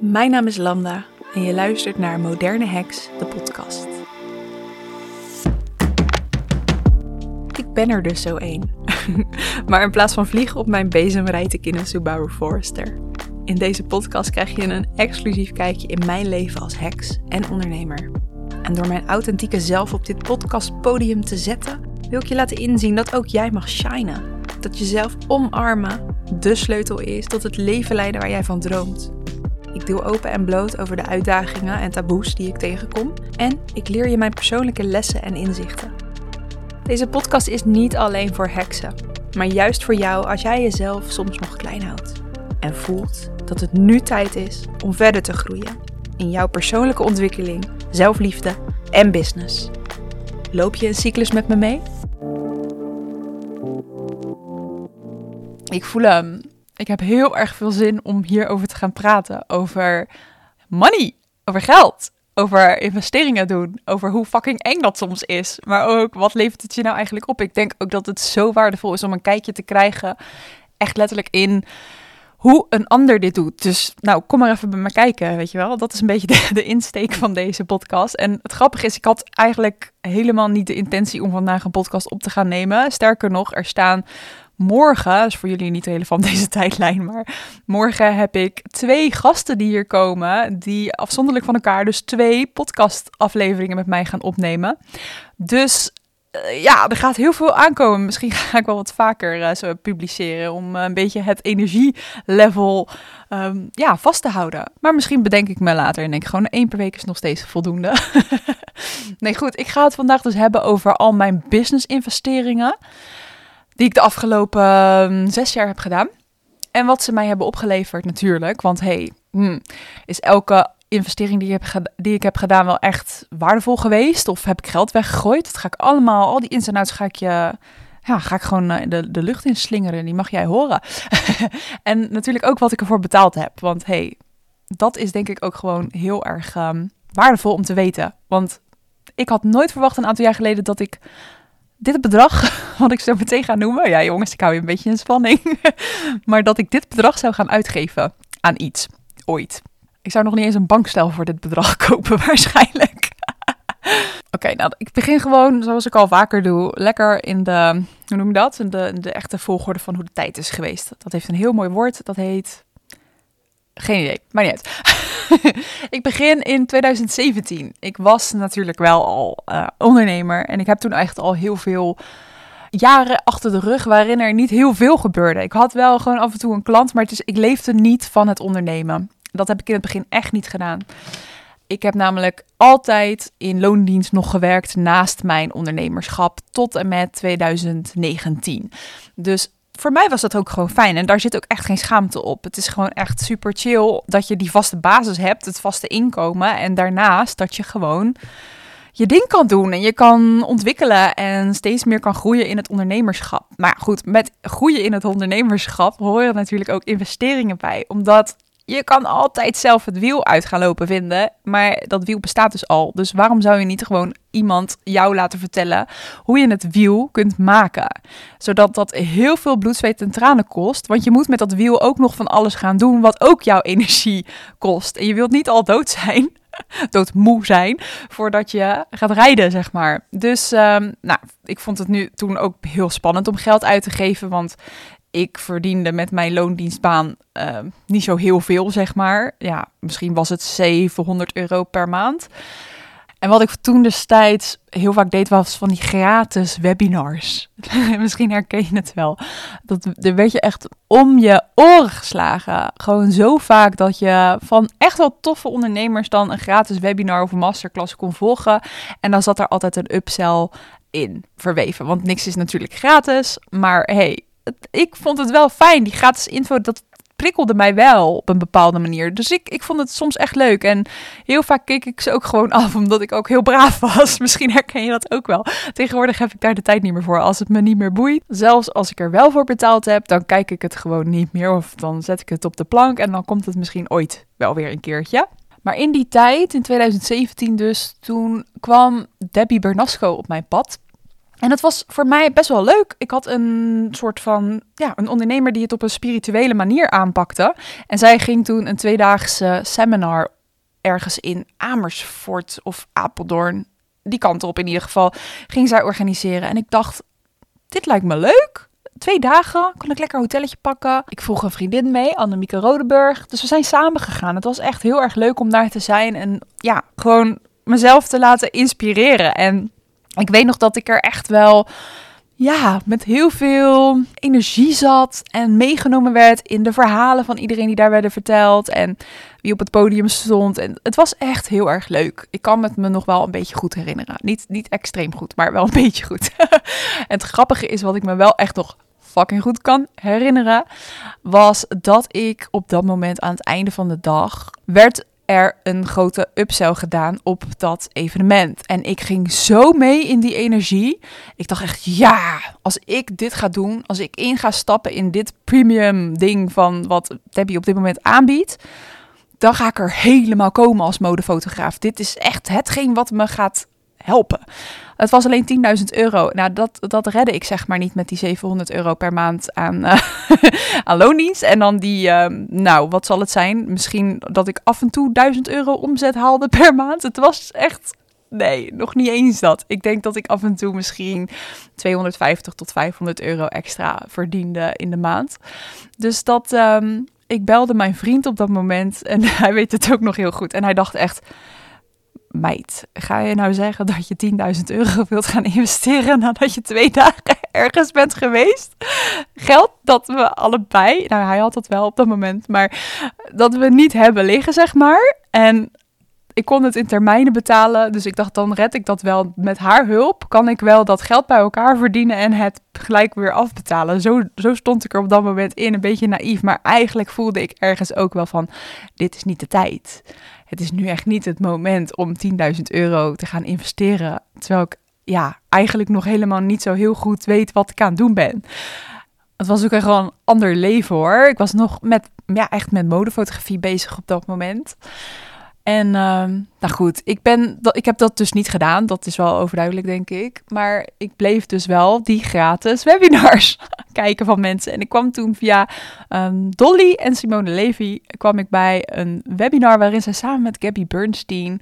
Mijn naam is Lambda en je luistert naar Moderne Heks, de podcast. Ik ben er dus zo één. maar in plaats van vliegen op mijn bezem rijd ik in een Subaru Forester. In deze podcast krijg je een exclusief kijkje in mijn leven als heks en ondernemer. En door mijn authentieke zelf op dit podcastpodium te zetten, wil ik je laten inzien dat ook jij mag shinen. Dat jezelf omarmen de sleutel is tot het leven leiden waar jij van droomt. Ik deel open en bloot over de uitdagingen en taboes die ik tegenkom. En ik leer je mijn persoonlijke lessen en inzichten. Deze podcast is niet alleen voor heksen, maar juist voor jou als jij jezelf soms nog klein houdt. En voelt dat het nu tijd is om verder te groeien in jouw persoonlijke ontwikkeling, zelfliefde en business. Loop je een cyclus met me mee? Ik voel hem. Ik heb heel erg veel zin om hierover te gaan praten. Over money, over geld, over investeringen doen, over hoe fucking eng dat soms is. Maar ook wat levert het je nou eigenlijk op? Ik denk ook dat het zo waardevol is om een kijkje te krijgen, echt letterlijk in hoe een ander dit doet. Dus nou, kom maar even bij me kijken, weet je wel. Dat is een beetje de, de insteek van deze podcast. En het grappige is, ik had eigenlijk helemaal niet de intentie om vandaag een podcast op te gaan nemen. Sterker nog, er staan morgen, is voor jullie niet relevant deze tijdlijn, maar morgen heb ik twee gasten die hier komen, die afzonderlijk van elkaar dus twee podcastafleveringen met mij gaan opnemen. Dus uh, ja, er gaat heel veel aankomen. Misschien ga ik wel wat vaker uh, zo publiceren om uh, een beetje het energielevel um, ja, vast te houden. Maar misschien bedenk ik me later en denk gewoon één per week is nog steeds voldoende. nee, goed. Ik ga het vandaag dus hebben over al mijn business investeringen die ik de afgelopen um, zes jaar heb gedaan. En wat ze mij hebben opgeleverd natuurlijk. Want hey, hmm, is elke investering die, je heb die ik heb gedaan wel echt waardevol geweest? Of heb ik geld weggegooid? Dat ga ik allemaal, al die ins en outs ga ik je... Ja, ga ik gewoon eh, de, de lucht in slingeren. Die mag jij horen. en natuurlijk ook wat ik ervoor betaald heb. Want hey, dat is denk ik ook gewoon heel erg um, waardevol om te weten. Want ik had nooit verwacht een aantal jaar geleden dat ik dit bedrag, wat ik zo meteen ga noemen, ja jongens, ik hou je een beetje in spanning, maar dat ik dit bedrag zou gaan uitgeven aan iets, ooit. Ik zou nog niet eens een bankstel voor dit bedrag kopen, waarschijnlijk. Oké, nou, ik begin gewoon, zoals ik al vaker doe, lekker in de, hoe noem je dat? In de, de echte volgorde van hoe de tijd is geweest. Dat heeft een heel mooi woord, dat heet, geen idee, maar niet uit. ik begin in 2017. Ik was natuurlijk wel al uh, ondernemer en ik heb toen echt al heel veel jaren achter de rug waarin er niet heel veel gebeurde. Ik had wel gewoon af en toe een klant, maar het is, ik leefde niet van het ondernemen. Dat heb ik in het begin echt niet gedaan. Ik heb namelijk altijd in loondienst nog gewerkt naast mijn ondernemerschap tot en met 2019. Dus voor mij was dat ook gewoon fijn. En daar zit ook echt geen schaamte op. Het is gewoon echt super chill dat je die vaste basis hebt, het vaste inkomen. En daarnaast dat je gewoon je ding kan doen en je kan ontwikkelen en steeds meer kan groeien in het ondernemerschap. Maar goed, met groeien in het ondernemerschap horen natuurlijk ook investeringen bij. Omdat je kan altijd zelf het wiel uit gaan lopen vinden, maar dat wiel bestaat dus al. Dus waarom zou je niet gewoon iemand jou laten vertellen hoe je het wiel kunt maken? Zodat dat heel veel bloed, zweet en tranen kost, want je moet met dat wiel ook nog van alles gaan doen wat ook jouw energie kost. En je wilt niet al dood zijn doodmoe zijn voordat je gaat rijden, zeg maar. Dus um, nou, ik vond het nu toen ook heel spannend om geld uit te geven, want ik verdiende met mijn loondienstbaan uh, niet zo heel veel, zeg maar. Ja, misschien was het 700 euro per maand. En wat ik toen destijds heel vaak deed, was van die gratis webinars. Misschien herken je het wel. Dat, er werd je echt om je oren geslagen. Gewoon zo vaak dat je van echt wel toffe ondernemers dan een gratis webinar of masterclass kon volgen. En dan zat er altijd een upsell in verweven. Want niks is natuurlijk gratis. Maar hey, ik vond het wel fijn. Die gratis info, dat prikkelde mij wel op een bepaalde manier. Dus ik, ik vond het soms echt leuk. En heel vaak keek ik ze ook gewoon af, omdat ik ook heel braaf was. Misschien herken je dat ook wel. Tegenwoordig heb ik daar de tijd niet meer voor. Als het me niet meer boeit, zelfs als ik er wel voor betaald heb, dan kijk ik het gewoon niet meer. Of dan zet ik het op de plank en dan komt het misschien ooit wel weer een keertje. Maar in die tijd, in 2017 dus, toen kwam Debbie Bernasco op mijn pad. En het was voor mij best wel leuk. Ik had een soort van, ja, een ondernemer die het op een spirituele manier aanpakte. En zij ging toen een tweedaagse seminar ergens in Amersfoort of Apeldoorn, die kant op in ieder geval, ging zij organiseren. En ik dacht, dit lijkt me leuk. Twee dagen, kon ik lekker een hotelletje pakken. Ik vroeg een vriendin mee, Annemieke Rodeburg. Dus we zijn samen gegaan. Het was echt heel erg leuk om daar te zijn en ja, gewoon mezelf te laten inspireren. En ik weet nog dat ik er echt wel ja, met heel veel energie zat en meegenomen werd in de verhalen van iedereen die daar werden verteld en wie op het podium stond. En het was echt heel erg leuk. Ik kan het me nog wel een beetje goed herinneren. Niet, niet extreem goed, maar wel een beetje goed. en het grappige is, wat ik me wel echt nog fucking goed kan herinneren, was dat ik op dat moment aan het einde van de dag werd er een grote upsell gedaan op dat evenement. En ik ging zo mee in die energie. Ik dacht echt, ja, als ik dit ga doen, als ik in ga stappen in dit premium ding van wat Debbie op dit moment aanbiedt, dan ga ik er helemaal komen als modefotograaf. Dit is echt hetgeen wat me gaat helpen. Het was alleen 10.000 euro. Nou, dat, dat redde ik zeg maar niet met die 700 euro per maand aan, uh, aan loondienst. En dan die, uh, nou, wat zal het zijn? Misschien dat ik af en toe 1000 euro omzet haalde per maand. Het was echt, nee, nog niet eens dat. Ik denk dat ik af en toe misschien 250 tot 500 euro extra verdiende in de maand. Dus dat, um, ik belde mijn vriend op dat moment en hij weet het ook nog heel goed. En hij dacht echt meid, ga je nou zeggen dat je 10.000 euro wilt gaan investeren nadat je twee dagen ergens bent geweest? Geld dat we allebei, nou hij had het wel op dat moment, maar dat we niet hebben liggen, zeg maar. En ik kon het in termijnen betalen, dus ik dacht dan red ik dat wel met haar hulp. Kan ik wel dat geld bij elkaar verdienen en het gelijk weer afbetalen. Zo, zo stond ik er op dat moment in, een beetje naïef, maar eigenlijk voelde ik ergens ook wel van, dit is niet de tijd het is nu echt niet het moment om 10.000 euro te gaan investeren. Terwijl ik ja, eigenlijk nog helemaal niet zo heel goed weet wat ik aan het doen ben. Het was ook echt gewoon een ander leven hoor. Ik was nog met, ja, echt met modefotografie bezig op dat moment. En uh, nou goed, ik, ben, ik heb dat dus niet gedaan. Dat is wel overduidelijk, denk ik. Maar ik bleef dus wel die gratis webinars kijken van mensen. En ik kwam toen via um, Dolly en Simone Levy kwam ik bij een webinar waarin zij samen met Gabby Bernstein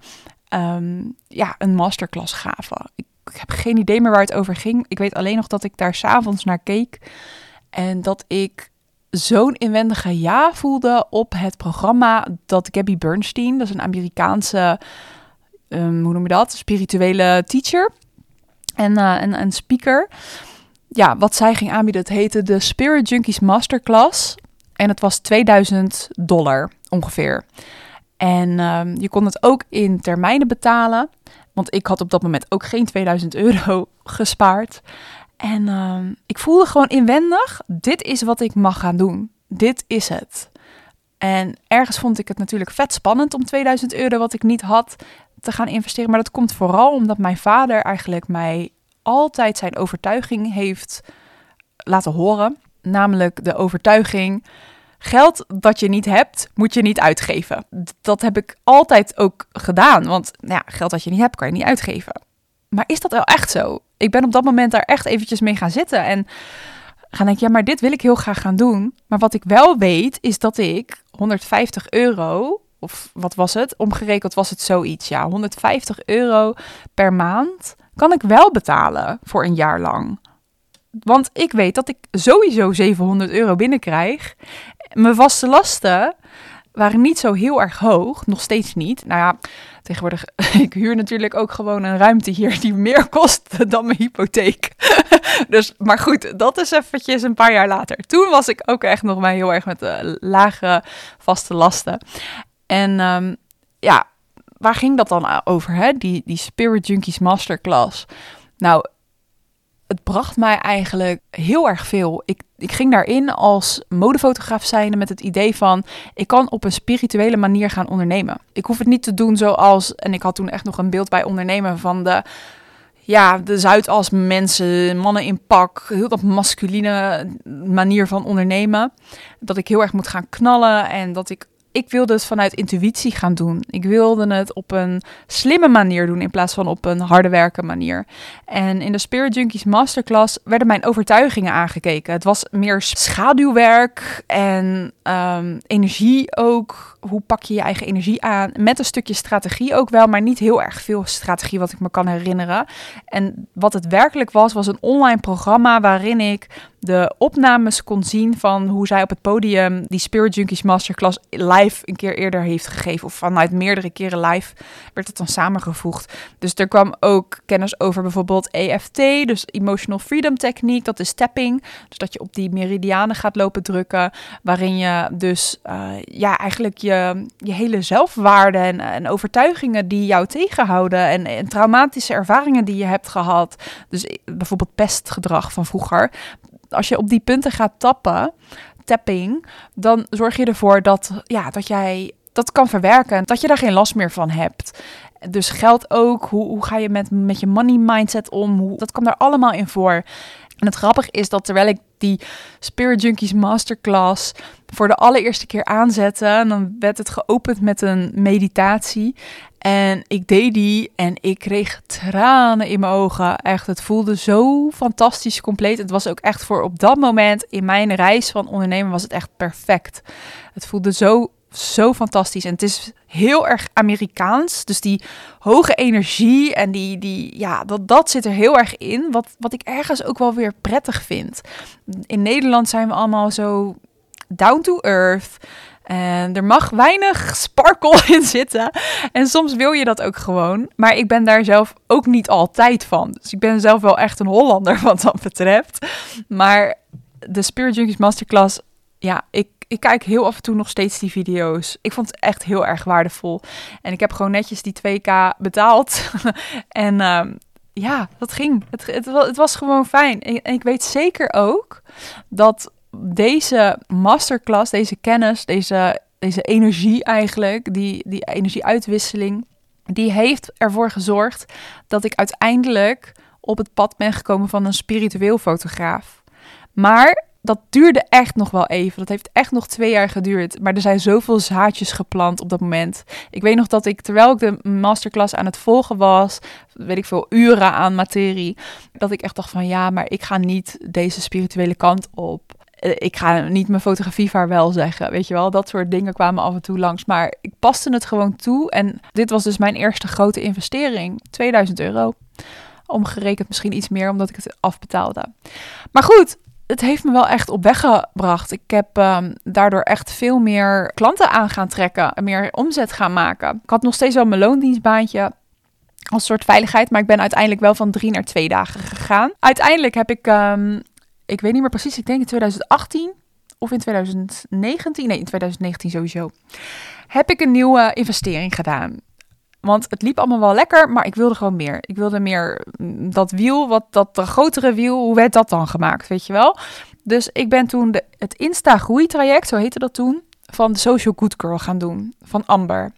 um, ja, een masterclass gaven. Ik, ik heb geen idee meer waar het over ging. Ik weet alleen nog dat ik daar s'avonds naar keek. En dat ik zo'n inwendige ja voelde op het programma dat Gabby Bernstein, dat is een Amerikaanse, um, hoe noem je dat, spirituele teacher en, uh, speaker. Ja, wat zij ging aanbieden, het heette de Spirit Junkies Masterclass. En het was 2000 dollar ongeveer. En um, je kon het ook in termijnen betalen. Want ik had op dat moment ook geen 2000 euro gespaard. En uh, ik voelde gewoon inwendig, dit is wat ik mag gaan doen. Dit is het. En ergens vond ik het natuurlijk vet spannend om 2000 euro, wat ik niet had, te gaan investeren. Maar dat komt vooral omdat mijn vader eigenlijk mij altijd zijn overtuiging heeft laten horen. Namelijk de overtuiging, geld dat je niet hebt, moet je niet uitgeven. Dat heb ik altijd ook gedaan. Want nou ja, geld dat je niet hebt, kan je niet uitgeven. Maar is dat wel echt zo? Ik ben op dat moment daar echt eventjes mee gaan zitten en gaan denken, ja, maar dit wil ik heel graag gaan doen. Maar wat ik wel weet, is dat ik 150 euro, of wat was het? Omgerekend was het zoiets, ja, 150 euro per maand kan ik wel betalen voor een jaar lang. Want ik weet dat ik sowieso 700 euro binnenkrijg. Mijn vaste lasten waren niet zo heel erg hoog, nog steeds niet. Nou ja, tegenwoordig, ik huur natuurlijk ook gewoon een ruimte hier die meer kost dan mijn hypotheek. dus, maar goed, dat is eventjes een paar jaar later. Toen was ik ook echt nog maar heel erg met de lage vaste lasten. En um, ja, waar ging dat dan over, hè? Die, die Spirit Junkies Masterclass. Nou, het bracht mij eigenlijk heel erg veel. Ik, ik ging daarin als modefotograaf zijnde met het idee van... ik kan op een spirituele manier gaan ondernemen. Ik hoef het niet te doen zoals... en ik had toen echt nog een beeld bij ondernemen van de... Ja, de Zuidas mensen, mannen in pak, heel dat masculine manier van ondernemen. Dat ik heel erg moet gaan knallen en dat ik ik wilde het vanuit intuïtie gaan doen. Ik wilde het op een slimme manier doen in plaats van op een harde werken manier. En in de Spirit Junkies Masterclass werden mijn overtuigingen aangekeken. Het was meer schaduwwerk en um, energie ook. Hoe pak je je eigen energie aan? Met een stukje strategie ook wel, maar niet heel erg veel strategie wat ik me kan herinneren. En wat het werkelijk was, was een online programma waarin ik de opnames kon zien van hoe zij op het podium die Spirit Junkies Masterclass live een keer eerder heeft gegeven. Of vanuit meerdere keren live werd het dan samengevoegd. Dus er kwam ook kennis over bijvoorbeeld EFT, dus Emotional Freedom Techniek. Dat is tapping. Dus dat je op die meridianen gaat lopen drukken. Waarin je dus uh, ja, eigenlijk je, je hele zelfwaarde en, en overtuigingen die jou tegenhouden. En, en traumatische ervaringen die je hebt gehad. Dus bijvoorbeeld pestgedrag van vroeger als je op die punten gaat tappen, tapping, dan zorg je ervoor dat, ja, dat jij dat kan verwerken. Dat je daar geen last meer van hebt. Dus geld ook. Hoe, hoe ga je met, met je money mindset om? Hoe, dat kan daar allemaal in voor. En het grappige is dat terwijl ik die Spirit Junkies Masterclass voor de allereerste keer aanzette, dan werd het geopend met een meditatie. En ik deed die en ik kreeg tranen in mijn ogen. Echt, het voelde zo fantastisch compleet. Het was ook echt voor op dat moment in mijn reis van ondernemen was het echt perfect. Het voelde zo zo fantastisch. En het is heel erg Amerikaans. Dus die hoge energie en die, die ja, dat, dat zit er heel erg in. Wat, wat ik ergens ook wel weer prettig vind. In Nederland zijn we allemaal zo down to earth. En er mag weinig sparkle in zitten. En soms wil je dat ook gewoon. Maar ik ben daar zelf ook niet altijd van. Dus ik ben zelf wel echt een Hollander wat dat betreft. Maar de Spirit Junkies Masterclass, ja, ik, ik kijk heel af en toe nog steeds die video's. Ik vond het echt heel erg waardevol. En ik heb gewoon netjes die 2k betaald. en uh, ja, dat ging. Het, het, het was gewoon fijn. En ik weet zeker ook dat deze masterclass, deze kennis, deze, deze energie eigenlijk, die, die energieuitwisseling, die heeft ervoor gezorgd dat ik uiteindelijk op het pad ben gekomen van een spiritueel fotograaf. Maar dat duurde echt nog wel even. Dat heeft echt nog twee jaar geduurd. Maar er zijn zoveel zaadjes geplant op dat moment. Ik weet nog dat ik, terwijl ik de masterclass aan het volgen was, weet ik veel, uren aan materie, dat ik echt dacht van ja, maar ik ga niet deze spirituele kant op. Eh, ik ga niet mijn fotografie vaarwel zeggen, weet je wel. Dat soort dingen kwamen af en toe langs. Maar ik paste het gewoon toe. En dit was dus mijn eerste grote investering. 2000 euro. Omgerekend misschien iets meer, omdat ik het afbetaalde. Maar goed, het heeft me wel echt op weg gebracht. Ik heb um, daardoor echt veel meer klanten aan gaan trekken en meer omzet gaan maken. Ik had nog steeds wel mijn loondienstbaantje als soort veiligheid, maar ik ben uiteindelijk wel van drie naar twee dagen gegaan. Uiteindelijk heb ik, um, ik weet niet meer precies, ik denk in 2018 of in 2019, nee in 2019 sowieso, heb ik een nieuwe investering gedaan. Want het liep allemaal wel lekker, maar ik wilde gewoon meer. Ik wilde meer mm, dat wiel, wat, dat grotere wiel, hoe werd dat dan gemaakt, weet je wel? Dus ik ben toen de, het Insta-groeitraject, zo heette dat toen, van de Social Good Girl gaan doen, van Amber.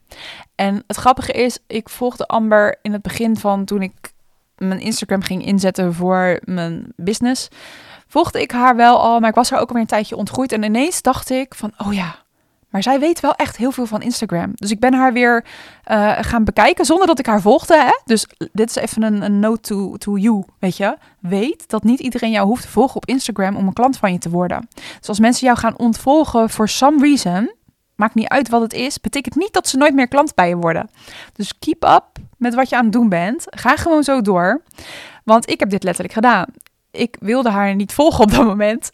En het grappige is, ik volgde Amber in het begin van toen ik mijn Instagram ging inzetten voor mijn business. Volgde ik haar wel al, maar ik was haar ook alweer een tijdje ontgroeid. En ineens dacht ik van, oh ja, maar zij weet wel echt heel veel van Instagram. Dus ik ben haar weer uh, gaan bekijken zonder dat ik haar volgde. Hè? Dus dit is even een, een note to, to you, weet je. Weet dat niet iedereen jou hoeft te volgen op Instagram om een klant van je te worden. Dus als mensen jou gaan ontvolgen for some reason, maakt niet uit wat het is, betekent niet dat ze nooit meer klant bij je worden. Dus keep up met wat je aan het doen bent. Ga gewoon zo door. Want ik heb dit letterlijk gedaan. Ik wilde haar niet volgen op dat moment.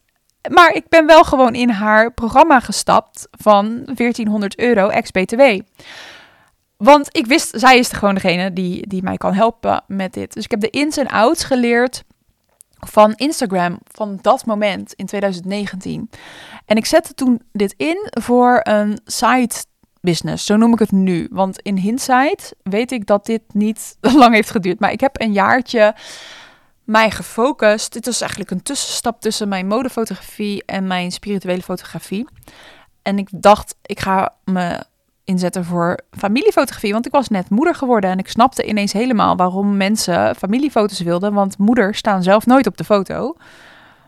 Maar ik ben wel gewoon in haar programma gestapt van 1400 euro ex-BTW. Want ik wist, zij is gewoon degene die, die mij kan helpen met dit. Dus ik heb de ins en outs geleerd van Instagram van dat moment in 2019. En ik zette toen dit in voor een side business, zo noem ik het nu. Want in hindsight weet ik dat dit niet lang heeft geduurd. Maar ik heb een jaartje mij gefocust. Dit was eigenlijk een tussenstap tussen mijn modefotografie en mijn spirituele fotografie. En ik dacht, ik ga me inzetten voor familiefotografie, want ik was net moeder geworden en ik snapte ineens helemaal waarom mensen familiefoto's wilden, want moeders staan zelf nooit op de foto.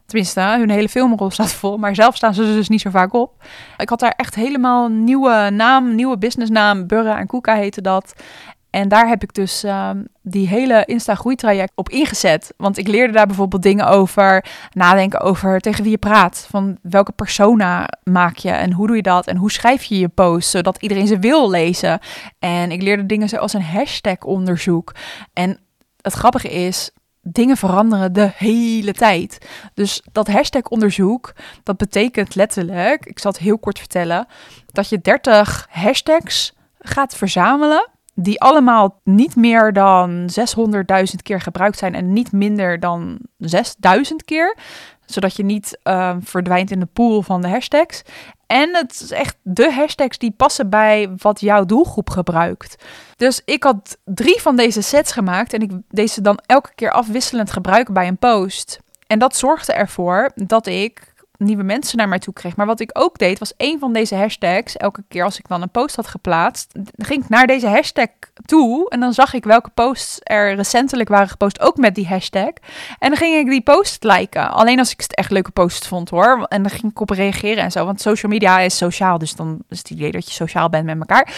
Tenminste, hun hele filmrol staat vol, maar zelf staan ze dus niet zo vaak op. Ik had daar echt helemaal nieuwe naam, nieuwe businessnaam. Burra en Koeka heette dat. En daar heb ik dus ehm, die hele Insta-groeitraject op ingezet. Want ik leerde daar bijvoorbeeld dingen over, nadenken over tegen wie je praat. Van welke persona maak je en hoe doe je dat? En hoe schrijf je je post, zodat iedereen ze wil lezen. En ik leerde dingen zoals een hashtag-onderzoek. En het grappige is, dingen veranderen de hele tijd. Dus dat hashtag-onderzoek, dat betekent letterlijk, ik zal het heel kort vertellen, dat je 30 hashtags gaat verzamelen die allemaal niet meer dan 600.000 keer gebruikt zijn en niet minder dan 6000 keer. Zodat je niet uh, verdwijnt in de pool van de hashtags. En het is echt de hashtags die passen bij wat jouw doelgroep gebruikt. Dus ik had drie van deze sets gemaakt en ik deze dan elke keer afwisselend gebruiken bij een post. En dat zorgde ervoor dat ik nieuwe mensen naar mij toe kreeg. Maar wat ik ook deed, was een van deze hashtags. Elke keer als ik dan een post had geplaatst, ging ik naar deze hashtag toe. En dan zag ik welke posts er recentelijk waren gepost, ook met die hashtag. En dan ging ik die post liken. Alleen als ik het echt leuke post vond hoor. En dan ging ik op reageren en zo. Want social media is sociaal, dus dan is het idee dat je sociaal bent met elkaar.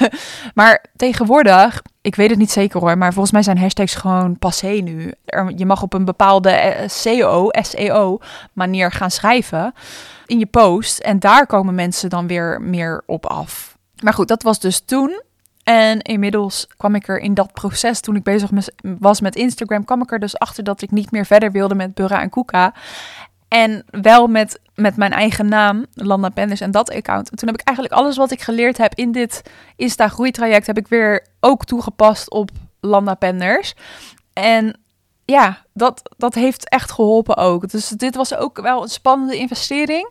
maar tegenwoordig ik weet het niet zeker hoor, maar volgens mij zijn hashtags gewoon passé nu. je mag op een bepaalde SEO, SEO manier gaan schrijven in je post. En daar komen mensen dan weer meer op af. Maar goed, dat was dus toen. En inmiddels kwam ik er in dat proces, toen ik bezig was met Instagram, kwam ik er dus achter dat ik niet meer verder wilde met Burra en Kuka. En wel met, met mijn eigen naam, Landa Penders en dat account. En toen heb ik eigenlijk alles wat ik geleerd heb in dit Insta groeitraject, heb ik weer ook toegepast op Landa Penders. En ja, dat, dat heeft echt geholpen ook. Dus dit was ook wel een spannende investering.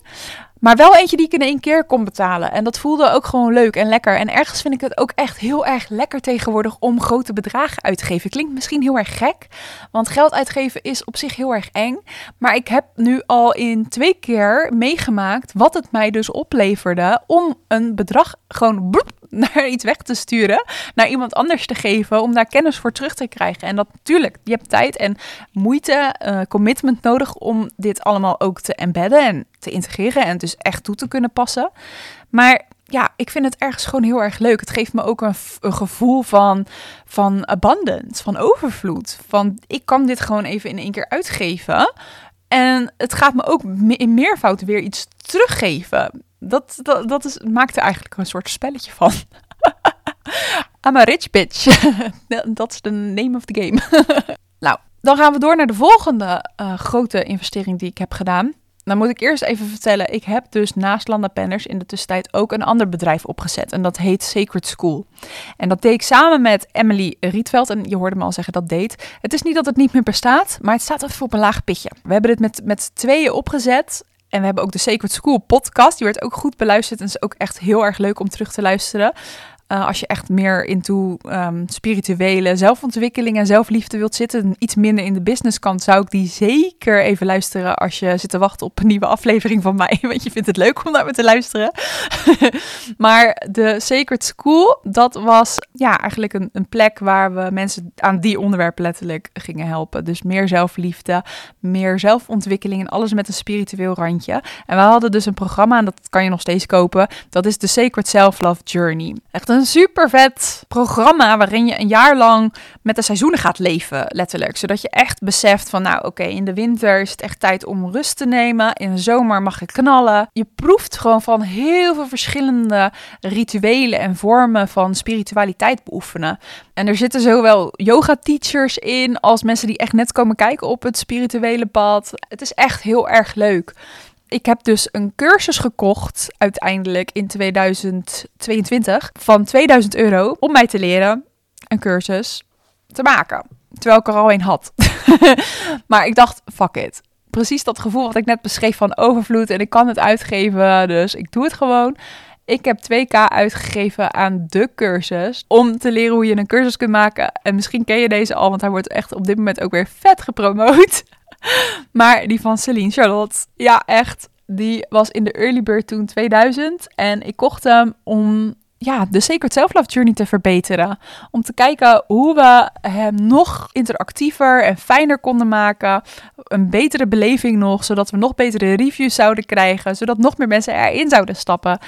Maar wel eentje die ik in één keer kon betalen. En dat voelde ook gewoon leuk en lekker. En ergens vind ik het ook echt heel erg lekker tegenwoordig om grote bedragen uit te geven. Klinkt misschien heel erg gek, want geld uitgeven is op zich heel erg eng. Maar ik heb nu al in twee keer meegemaakt wat het mij dus opleverde om een bedrag gewoon naar iets weg te sturen, naar iemand anders te geven, om daar kennis voor terug te krijgen. En dat natuurlijk, je hebt tijd en moeite, uh, commitment nodig om dit allemaal ook te embedden en te integreren en dus echt toe te kunnen passen. Maar ja, ik vind het ergens gewoon heel erg leuk. Het geeft me ook een, gevoel van, van abundance, van overvloed. Van ik kan dit gewoon even in één keer uitgeven. En het gaat me ook in meervoud weer iets teruggeven. Dat, dat, dat is, maakt er eigenlijk een soort spelletje van. I'm a rich bitch. Dat is de name of the game. nou, dan gaan we door naar de volgende uh, grote investering die ik heb gedaan. Dan moet ik eerst even vertellen, ik heb dus naast Landa Penners in de tussentijd ook een ander bedrijf opgezet. En dat heet Sacred School. En dat deed ik samen met Emily Rietveld. En je hoorde me al zeggen dat deed. Het is niet dat het niet meer bestaat, maar het staat even op een laag pitje. We hebben dit met, met tweeën opgezet. En we hebben ook de Sacred School podcast. Die werd ook goed beluisterd en is ook echt heel erg leuk om terug te luisteren. Uh, als je echt meer into um, spirituele zelfontwikkeling en zelfliefde wilt zitten, iets minder in de businesskant, zou ik die zeker even luisteren als je zit te wachten op een nieuwe aflevering van mij. Want je vindt het leuk om naar me te luisteren. maar de Sacred School, dat was ja, eigenlijk een, een plek waar we mensen aan die onderwerpen letterlijk gingen helpen. Dus meer zelfliefde, meer zelfontwikkeling en alles met een spiritueel randje. En we hadden dus een programma, en dat kan je nog steeds kopen. Dat is de Sacred Self-Love Journey. Echt een een super vet programma waarin je een jaar lang met de seizoenen gaat leven, letterlijk. Zodat je echt beseft van, nou oké, in de winter is het echt tijd om rust te nemen. In de zomer mag je knallen. Je proeft gewoon van heel veel verschillende rituelen en vormen van spiritualiteit beoefenen. En er zitten zowel yoga-teachers in als mensen die echt net komen kijken op het spirituele pad. Het is echt heel erg leuk ik heb dus een cursus gekocht uiteindelijk in 2022 van 2000 euro om mij te leren een cursus te maken. Terwijl ik er al een had. maar ik dacht, fuck it. Precies dat gevoel wat ik net beschreef van overvloed en ik kan het uitgeven, dus ik doe het gewoon. Ik heb 2k uitgegeven aan de cursus om te leren hoe je een cursus kunt maken. En misschien ken je deze al, want hij wordt echt op dit moment ook weer vet gepromoot. maar die van Celine Charlotte, ja echt, die was in de early bird toen 2000. En ik kocht hem om ja, de Sacred Self-Love Journey te verbeteren. Om te kijken hoe we hem nog interactiever en fijner konden maken. Een betere beleving nog, zodat we nog betere reviews zouden krijgen. Zodat nog meer mensen erin zouden stappen.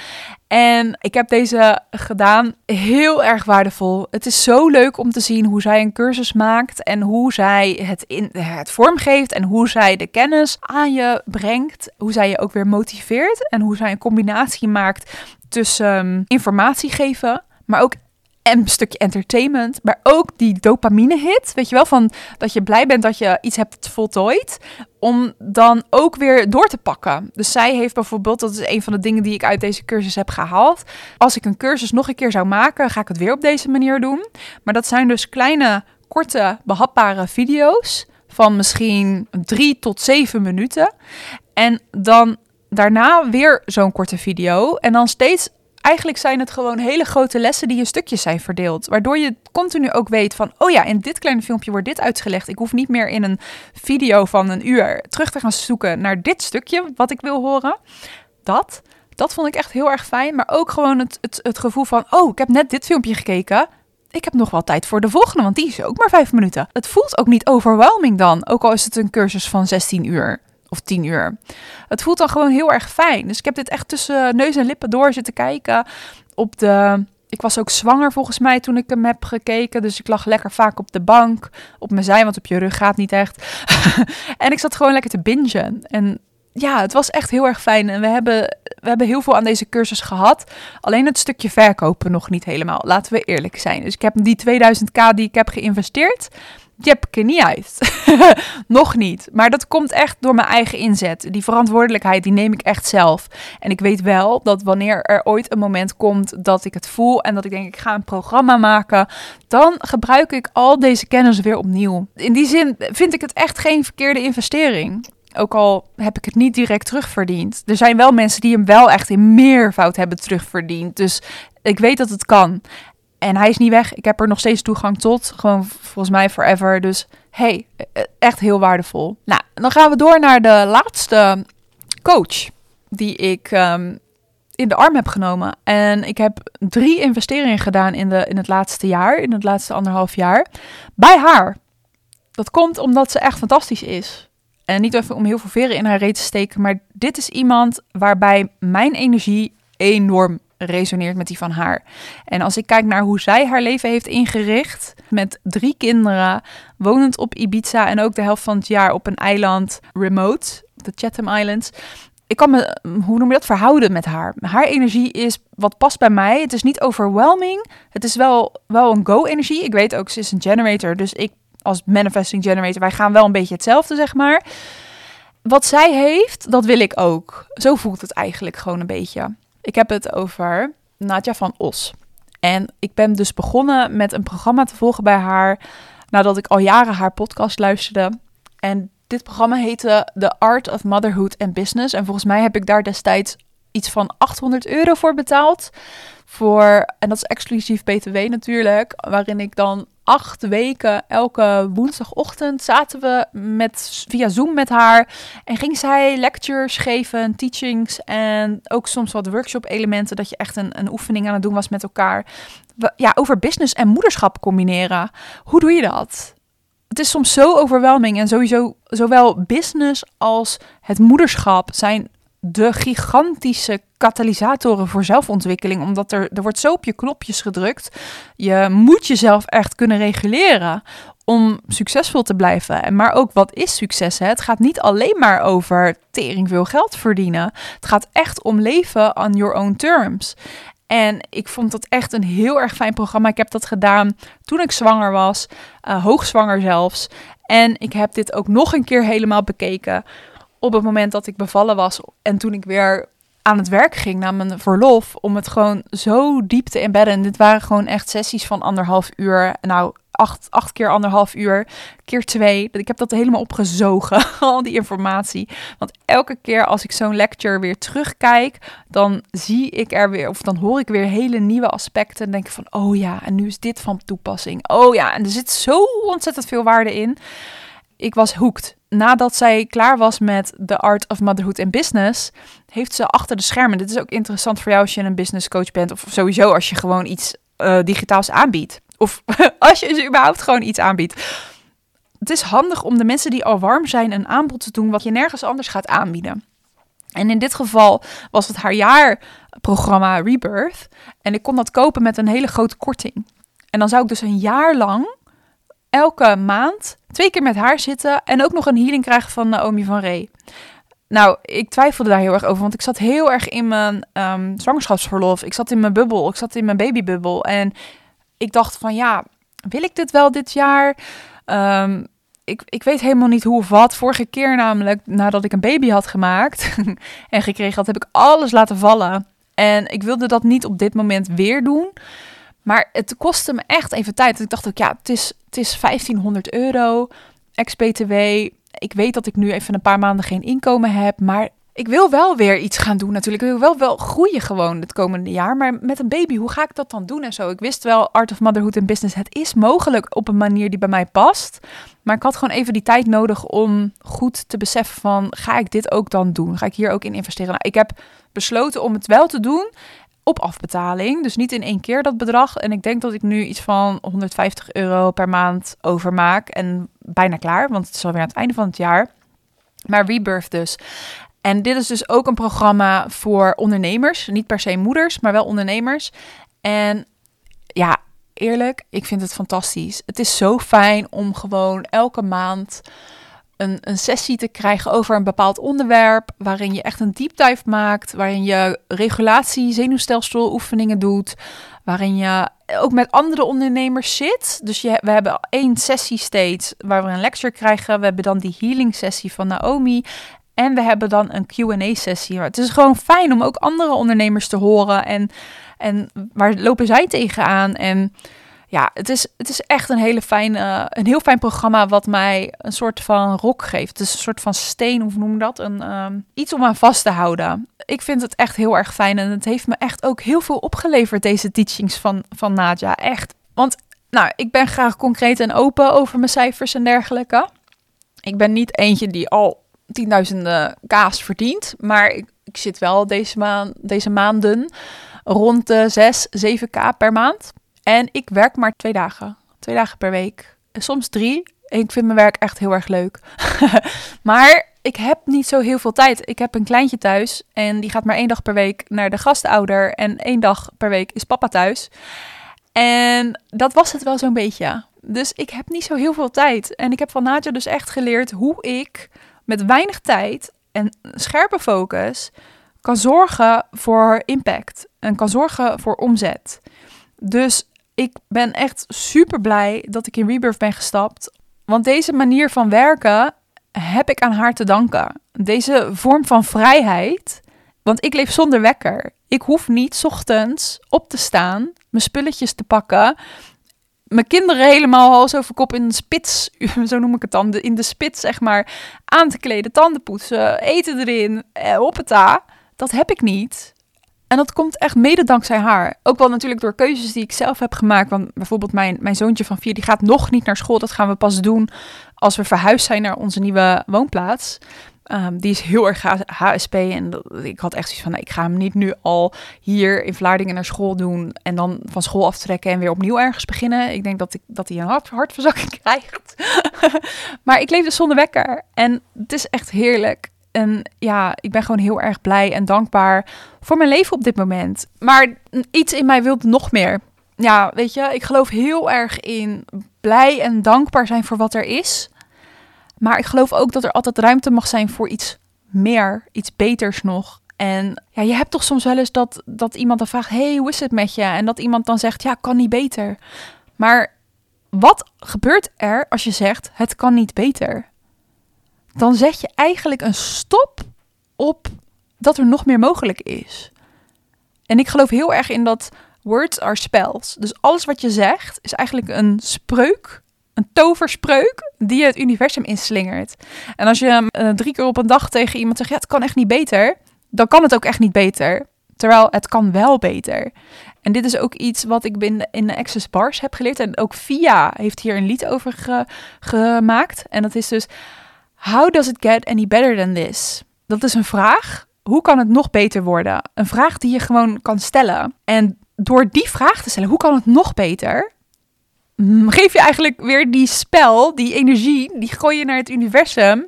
En ik heb deze gedaan. Heel erg waardevol. Het is zo leuk om te zien hoe zij een cursus maakt. En hoe zij het, in, het vormgeeft. En hoe zij de kennis aan je brengt. Hoe zij je ook weer motiveert. En hoe zij een combinatie maakt tussen um, informatie geven, maar ook een stukje entertainment, maar ook die dopamine hit, weet je wel, van dat je blij bent dat je iets hebt voltooid, om dan ook weer door te pakken. Dus zij heeft bijvoorbeeld, dat is een van de dingen die ik uit deze cursus heb gehaald. Als ik een cursus nog een keer zou maken, ga ik het weer op deze manier doen. Maar dat zijn dus kleine, korte, behapbare video's van misschien drie tot zeven minuten. En dan daarna weer zo'n korte video. En dan steeds, eigenlijk zijn het gewoon hele grote lessen die in stukjes zijn verdeeld. Waardoor je continu ook weet van, oh ja, in dit kleine filmpje wordt dit uitgelegd. Ik hoef niet meer in een video van een uur terug te gaan zoeken naar dit stukje wat ik wil horen. Dat, dat vond ik echt heel erg fijn. Maar ook gewoon het, het, het gevoel van, oh, ik heb net dit filmpje gekeken ik heb nog wel tijd voor de volgende, want die is ook maar vijf minuten. Het voelt ook niet overwhelming dan, ook al is het een cursus van 16 uur of tien uur. Het voelt dan gewoon heel erg fijn. Dus ik heb dit echt tussen neus en lippen door zitten kijken. Op de. Ik was ook zwanger volgens mij toen ik hem heb gekeken. Dus ik lag lekker vaak op de bank. Op mijn zij, want op je rug gaat niet echt. en ik zat gewoon lekker te bingen. En ja, het was echt heel erg fijn. En we hebben, we hebben heel veel aan deze cursus gehad. Alleen het stukje verkopen nog niet helemaal. Laten we eerlijk zijn. Dus ik heb die 2000k die ik heb geïnvesteerd er niet uit. Nog niet. Maar dat komt echt door mijn eigen inzet. Die verantwoordelijkheid, die neem ik echt zelf. En ik weet wel dat wanneer er ooit een moment komt dat ik het voel en dat ik denk ik ga een programma maken, dan gebruik ik al deze kennis weer opnieuw. In die zin vind ik het echt geen verkeerde investering. Ook al heb ik het niet direct terugverdiend. Er zijn wel mensen die hem wel echt in meervoud hebben terugverdiend. Dus ik weet dat het kan. En hij is niet weg. Ik heb er nog steeds toegang tot. Gewoon volgens mij forever. Dus hey, e-, echt heel waardevol. Nou, dan gaan we door naar de laatste coach die ik um, in de arm heb genomen. En ik heb drie investeringen gedaan in, de, in het laatste jaar, in het laatste anderhalf jaar, bij haar. Dat komt omdat ze echt fantastisch is. En niet even om heel veel veren in haar reet te steken, maar dit is iemand waarbij mijn energie enorm resoneert met die van haar. En als ik kijk naar hoe zij haar leven heeft ingericht, met drie kinderen, wonend op Ibiza en ook de helft van het jaar op een eiland remote, de Chatham Islands. Ik kan me, hoe noem je dat, verhouden met haar. Haar energie is wat past bij mij. Het is niet overwhelming. Het is wel, wel een go-energie. Ik weet ook, ze is een generator. Dus ik als manifesting generator, wij gaan wel een beetje hetzelfde, zeg maar. Wat zij heeft, dat wil ik ook. Zo voelt het eigenlijk gewoon een beetje. Ik heb het over Nadja van Os. En ik ben dus begonnen met een programma te volgen bij haar nadat ik al jaren haar podcast luisterde. En dit programma heette The Art of Motherhood and Business. En volgens mij heb ik daar destijds iets van 800 euro voor betaald. Voor, en dat is exclusief BTW natuurlijk, waarin ik dan acht weken, elke woensdagochtend zaten we met, via Zoom met haar. En ging zij lectures geven, teachings en ook soms wat workshop elementen. Dat je echt een, een oefening aan het doen was met elkaar. Ja, over business en moederschap combineren. Hoe doe je dat? Het is soms zo overweldigend en sowieso zowel business als het moederschap zijn de gigantische katalysatoren voor zelfontwikkeling. Omdat er, er wordt zo op je knopjes gedrukt. Je moet jezelf echt kunnen reguleren om succesvol te blijven. En maar ook wat is succes? Hè? Het gaat niet alleen maar over tering veel geld verdienen. Het gaat echt om leven on your own terms. En ik vond dat echt een heel erg fijn programma. Ik heb dat gedaan toen ik zwanger was, uh, hoogzwanger zelfs. En ik heb dit ook nog een keer helemaal bekeken op het moment dat ik bevallen was en toen ik weer aan het werk ging na mijn verlof, om het gewoon zo diep te embedden. En dit waren gewoon echt sessies van anderhalf uur. Nou, acht, acht keer anderhalf uur, keer twee. Ik heb dat helemaal opgezogen, al die informatie. Want elke keer als ik zo'n lecture weer terugkijk, dan zie ik er weer, of dan hoor ik weer hele nieuwe aspecten. En denk ik van, oh ja, en nu is dit van toepassing. Oh ja, en er zit zo ontzettend veel waarde in. Ik was hooked nadat zij klaar was met The Art of Motherhood and Business, heeft ze achter de schermen. Dit is ook interessant voor jou als je een business coach bent. Of sowieso als je gewoon iets uh, digitaals aanbiedt. Of als je dus überhaupt gewoon iets aanbiedt. Het is handig om de mensen die al warm zijn een aanbod te doen wat je nergens anders gaat aanbieden. En in dit geval was het haar jaarprogramma Rebirth. En ik kon dat kopen met een hele grote korting. En dan zou ik dus een jaar lang elke maand twee keer met haar zitten en ook nog een healing krijgen van Naomi van Ree. Nou, ik twijfelde daar heel erg over, want ik zat heel erg in mijn um, zwangerschapsverlof. Ik zat in mijn bubbel, ik zat in mijn babybubbel. En ik dacht van ja, wil ik dit wel dit jaar? Um, ik, ik weet helemaal niet hoe of wat. Vorige keer namelijk, nadat ik een baby had gemaakt en gekregen had, heb ik alles laten vallen. En ik wilde dat niet op dit moment weer doen. Maar het kostte me echt even tijd. Ik dacht ook, ja, het is, het is 1500 euro, ex-BTW. Ik weet dat ik nu even een paar maanden geen inkomen heb, maar ik wil wel weer iets gaan doen natuurlijk. Ik wil wel, wel groeien gewoon het komende jaar. Maar met een baby, hoe ga ik dat dan doen en zo? Ik wist wel, Art of Motherhood en Business, het is mogelijk op een manier die bij mij past. Maar ik had gewoon even die tijd nodig om goed te beseffen van, ga ik dit ook dan doen? Ga ik hier ook in investeren? Nou, ik heb besloten om het wel te doen op afbetaling. Dus niet in één keer dat bedrag. En ik denk dat ik nu iets van 150 euro per maand overmaak. En bijna klaar, want het is alweer aan het einde van het jaar. Maar Rebirth dus. En dit is dus ook een programma voor ondernemers. Niet per se moeders, maar wel ondernemers. En ja, eerlijk, ik vind het fantastisch. Het is zo fijn om gewoon elke maand een, een sessie te krijgen over een bepaald onderwerp. Waarin je echt een deep dive maakt. Waarin je regulatie, zenuwstelsel oefeningen doet. Waarin je ook met andere ondernemers zit. Dus je, we hebben één sessie steeds waar we een lecture krijgen. We hebben dan die healing sessie van Naomi. En we hebben dan een QA-sessie. Het is gewoon fijn om ook andere ondernemers te horen. En, en waar lopen zij tegenaan? En ja, het is, het is echt een, hele fijne, een heel fijn programma wat mij een soort van rok geeft. Het is een soort van steen, hoe noem dat? Een, ehm, iets om aan vast te houden. Ik vind het echt heel erg fijn en het heeft me echt ook heel veel opgeleverd, deze teachings van, van Nadja. Echt. Want nou, ik ben graag concreet en open over mijn cijfers en dergelijke. Ik ben niet eentje die al tienduizenden kaas verdient. Maar ik, ik zit wel deze, maan, deze maanden rond de 6, 7k per maand. En ik werk maar twee dagen. Twee dagen per week. Soms drie. Ik vind mijn werk echt heel erg leuk. maar ik heb niet zo heel veel tijd. Ik heb een kleintje thuis en die gaat maar één dag per week naar de gastouder. En één dag per week is papa thuis. En dat was het wel zo'n beetje. Dus ik heb niet zo heel veel tijd. En ik heb van Nadja dus echt geleerd hoe ik met weinig tijd en scherpe focus kan zorgen voor impact en kan zorgen voor omzet. Dus ik ben echt super blij dat ik in Rebirth ben gestapt. Want deze manier van werken heb ik aan haar te danken. Deze vorm van vrijheid. Want ik leef zonder wekker. Ik hoef niet ochtends op te staan, mijn spulletjes te pakken mijn kinderen helemaal hals over kop in de spits, zo noem ik het dan, in de spits zeg maar, aan te kleden, tanden poetsen, eten erin, eh, hoppeta. Dat heb ik niet. En dat komt echt mede dankzij haar. Ook wel natuurlijk door keuzes die ik zelf heb gemaakt. Want bijvoorbeeld mijn, mijn zoontje van vier, die gaat nog niet naar school. Dat gaan we pas doen als we verhuisd zijn naar onze nieuwe woonplaats. Um, die is heel erg HSP. En ik had echt zoiets van: nou, ik ga hem niet nu al hier in Vlaardingen naar school doen. En dan van school aftrekken en weer opnieuw ergens beginnen. Ik denk dat, ik, dat hij een hart, hartverzakking krijgt. maar ik leef dus zonder wekker. En het is echt heerlijk. En ja, ik ben gewoon heel erg blij en dankbaar voor mijn leven op dit moment. Maar iets in mij wil nog meer. Ja, weet je, ik geloof heel erg in blij en dankbaar zijn voor wat er is. Maar ik geloof ook dat er altijd ruimte mag zijn voor iets meer, iets beters nog. En ja, je hebt toch soms wel eens dat, dat iemand dan vraagt: hey, hoe is het met je? En dat iemand dan zegt: ja, kan niet beter. Maar wat gebeurt er als je zegt: het kan niet beter? Dan zet je eigenlijk een stop op dat er nog meer mogelijk is. En ik geloof heel erg in dat words are spells. Dus alles wat je zegt is eigenlijk een spreuk een toverspreuk die je het universum inslingert. En als je uh, drie keer op een dag tegen iemand zegt, ja, het kan echt niet beter, dan kan het ook echt niet beter. Terwijl het kan wel beter. En dit is ook iets wat ik binnen in de Access Bars heb geleerd. En ook Via heeft hier een lied over gemaakt. En dat is dus, how does it get any better than this? Dat is een vraag hoe kan het nog beter worden? Een vraag die je gewoon kan stellen. En door die vraag te stellen, hoe kan het nog beter? Mm, geef je eigenlijk weer die spel, die energie, die gooi je naar het universum.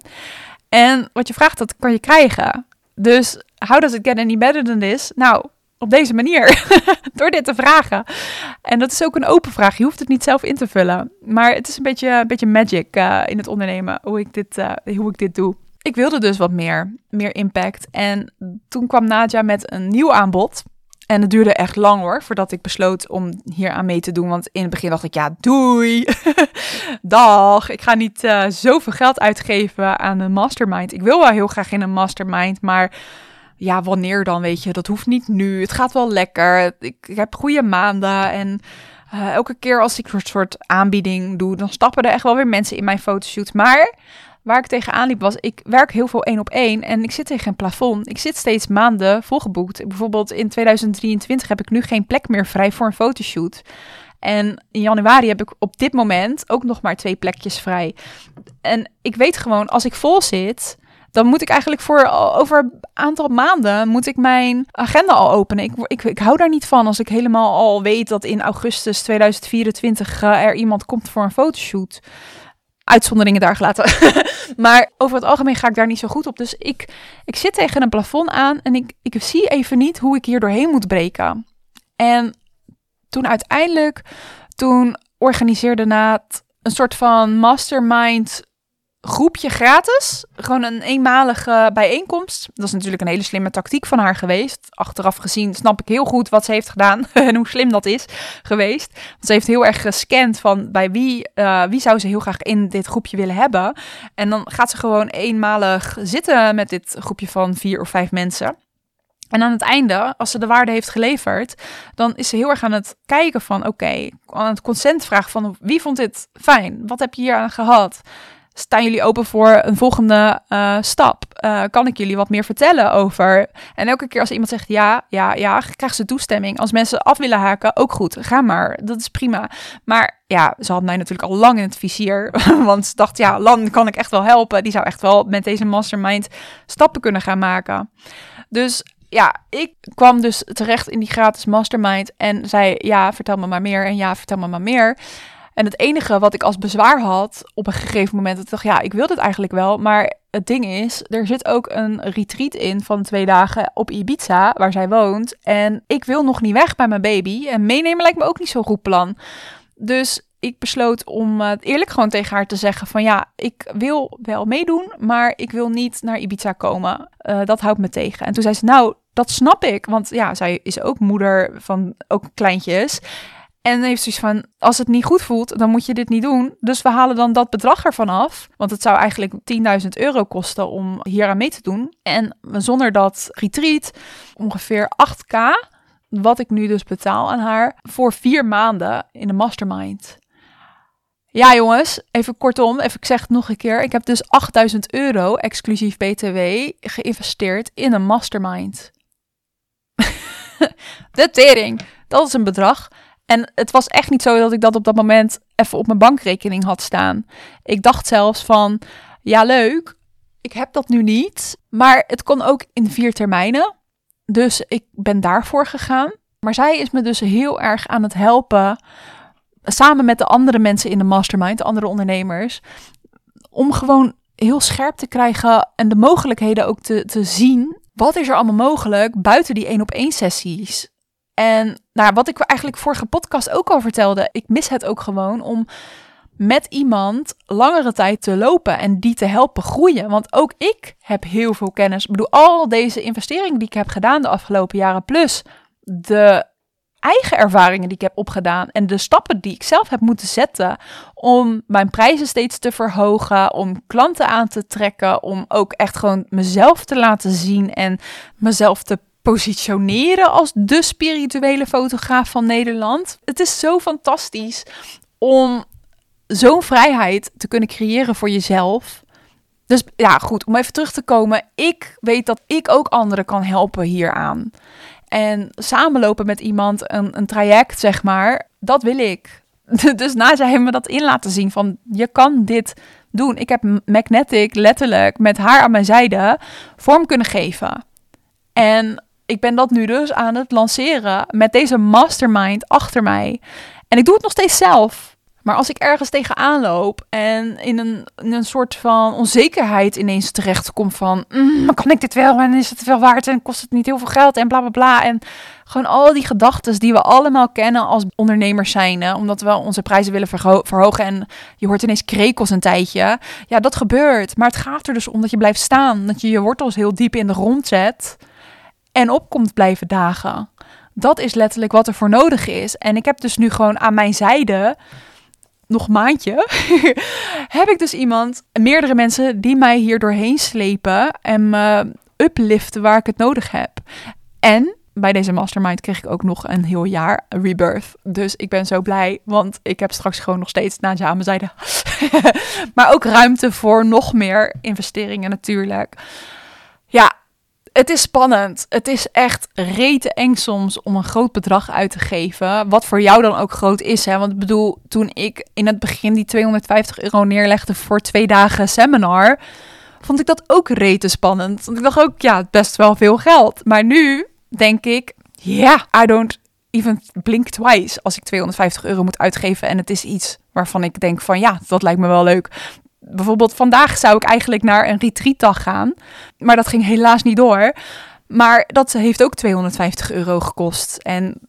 En wat je vraagt, dat kan je krijgen. Dus how does it get any better than this? Nou, op deze manier. Door dit te vragen. En dat is ook een open vraag. Je hoeft het niet zelf in te vullen. Maar het is een beetje, een beetje magic uh, in het ondernemen. Hoe ik, dit, uh, hoe ik dit doe. Ik wilde dus wat meer. Meer impact. En toen kwam Nadja met een nieuw aanbod. En het duurde echt lang hoor, voordat ik besloot om hier aan mee te doen. Want in het begin dacht ik, ja, doei. Dag, ik ga niet uh, zoveel geld uitgeven aan een mastermind. Ik wil wel heel graag in een mastermind, maar ja, wanneer dan, weet je? Dat hoeft niet nu. Het gaat wel lekker. Ik, ik heb goede maanden en... Uh, elke keer als ik een soort aanbieding doe, dan stappen er echt wel weer mensen in mijn fotoshoot. Maar waar ik tegenaan liep was, ik werk heel veel één op één en ik zit tegen een plafond. Ik zit steeds maanden volgeboekt. Bijvoorbeeld in 2023 heb ik nu geen plek meer vrij voor een fotoshoot. En in januari heb ik op dit moment ook nog maar twee plekjes vrij. En ik weet gewoon, als ik vol zit, dan moet ik eigenlijk voor over een aantal maanden moet ik mijn agenda al openen. Ik, ik, ik hou daar niet van als ik helemaal al weet dat in augustus 2024 uh, er iemand komt voor een fotoshoot. Uitzonderingen daar gelaten. maar over het algemeen ga ik daar niet zo goed op. Dus ik, ik zit tegen een plafond aan en ik, ik zie even niet hoe ik hier doorheen moet breken. En toen uiteindelijk, toen organiseerde Naat een soort van mastermind groepje gratis. Gewoon een eenmalige bijeenkomst. Dat is natuurlijk een hele slimme tactiek van haar geweest. Achteraf gezien snap ik heel goed wat ze heeft gedaan en hoe slim dat is geweest. Want ze heeft heel erg gescand van bij wie, uh, wie zou ze heel graag in dit groepje willen hebben. En dan gaat ze gewoon eenmalig zitten met dit groepje van vier of vijf mensen. En aan het einde, als ze de waarde heeft geleverd, dan is ze heel erg aan het kijken van, oké, aan het consent vragen van wie vond dit fijn? Wat heb je hier aan gehad? Staan jullie open voor een volgende uh, stap? Uh, kan ik jullie wat meer vertellen over? En elke keer als iemand zegt ja, ja, ja, krijgt ze toestemming. Als mensen af willen haken, ook goed, ga maar. Dat is prima. Maar ja, ze had mij natuurlijk al lang in het vizier. Want ze dacht, ja, Lan kan ik echt wel helpen. Die zou echt wel met deze mastermind stappen kunnen gaan maken. Dus ja, ik kwam dus terecht in die gratis mastermind en zei: Ja, vertel me maar meer. En ja, vertel me maar meer. En het enige wat ik als bezwaar had op een gegeven moment, dat ik dacht, ja, ik wil dit eigenlijk wel. Maar het ding is, er zit ook een retreat in van twee dagen op Ibiza, waar zij woont. En ik wil nog niet weg bij mijn baby. En meenemen lijkt me ook niet zo'n goed plan. Dus ik besloot om uh, eerlijk gewoon tegen haar te zeggen van ja, ik wil wel meedoen, maar ik wil niet naar Ibiza komen. Uh, dat houdt me tegen. En toen zei ze, nou, dat snap ik. Want ja, zij is ook moeder van ook kleintjes. En heeft zoiets van, als het niet goed voelt, dan moet je dit niet doen. Dus we halen dan dat bedrag ervan af. Want het zou eigenlijk 10.000 euro kosten om hier aan mee te doen. En zonder dat retreat ongeveer 8k, wat ik nu dus betaal aan haar, voor vier maanden in de mastermind. Ja, jongens, even kortom, even, ik zeg het nog een keer. Ik heb dus 8000 euro, exclusief BTW, geïnvesteerd in een mastermind. de tering, dat is een bedrag. En het was echt niet zo dat ik dat op dat moment even op mijn bankrekening had staan. Ik dacht zelfs van, ja leuk, ik heb dat nu niet. Maar het kon ook in vier termijnen. Dus ik ben daarvoor gegaan. Maar zij is me dus heel erg aan het helpen, samen met de andere mensen in de mastermind, de andere ondernemers, om gewoon heel scherp te krijgen en de mogelijkheden ook te, te zien. Wat is er allemaal mogelijk buiten die één op één sessies? En nou, wat ik eigenlijk vorige podcast ook al vertelde, ik mis het ook gewoon om met iemand langere tijd te lopen en die te helpen groeien. Want ook ik heb heel veel kennis. Ik bedoel, al deze investeringen die ik heb gedaan de afgelopen jaren, plus de eigen ervaringen die ik heb opgedaan en de stappen die ik zelf heb moeten zetten om mijn prijzen steeds te verhogen, om klanten aan te trekken, om ook echt gewoon mezelf te laten zien en mezelf te positioneren als de spirituele fotograaf van Nederland. Het is zo fantastisch om zo'n vrijheid te kunnen creëren voor jezelf. Dus ja, goed, om even terug te komen. Ik weet dat ik ook anderen kan helpen hieraan. En samenlopen met iemand, een, een traject, zeg maar, dat wil ik. Dus na zij me dat in laten zien van je kan dit doen. Ik heb Magnetic letterlijk met haar aan mijn zijde vorm kunnen geven. En ik ben dat nu dus aan het lanceren met deze mastermind achter mij. En ik doe het nog steeds zelf. Maar als ik ergens tegenaan loop en in een, een soort van onzekerheid ineens terechtkom van... Mm, kan ik dit wel en is het wel waard en kost het niet heel veel geld en bla bla bla. En gewoon al die gedachten die we allemaal kennen als ondernemers zijn. Omdat we onze prijzen willen verhogen en je hoort ineens krekels een tijdje. Ja, dat gebeurt. Maar het gaat er dus om dat je blijft staan. Dat je je wortels heel diep in de grond zet en op komt blijven dagen. Dat is letterlijk wat er voor nodig is. En ik heb dus nu gewoon aan mijn zijde nog maandje, heb ik dus iemand, meerdere mensen die mij hier doorheen slepen en me upliften waar ik het nodig heb. En bij deze mastermind kreeg ik ook nog een heel jaar rebirth. Dus ik ben zo blij, want ik heb straks gewoon nog steeds naast aan mijn zijde. maar ook ruimte voor nog meer investeringen natuurlijk. Ja, het is spannend. Het is echt rete eng soms om een groot bedrag uit te geven. Wat voor jou dan ook groot is. Hè? Want ik bedoel, toen ik in het begin die 250 euro neerlegde voor twee dagen seminar, vond ik dat ook rete spannend. Want ik dacht ook, ja, best wel veel geld. Maar nu denk ik, ja, I don't even blink twice als ik 250 euro moet uitgeven. En het is iets waarvan ik denk van, ja, dat lijkt me wel leuk bijvoorbeeld vandaag zou ik eigenlijk naar een retreatdag gaan. Maar dat ging helaas niet door. Maar dat heeft ook 250 euro gekost. En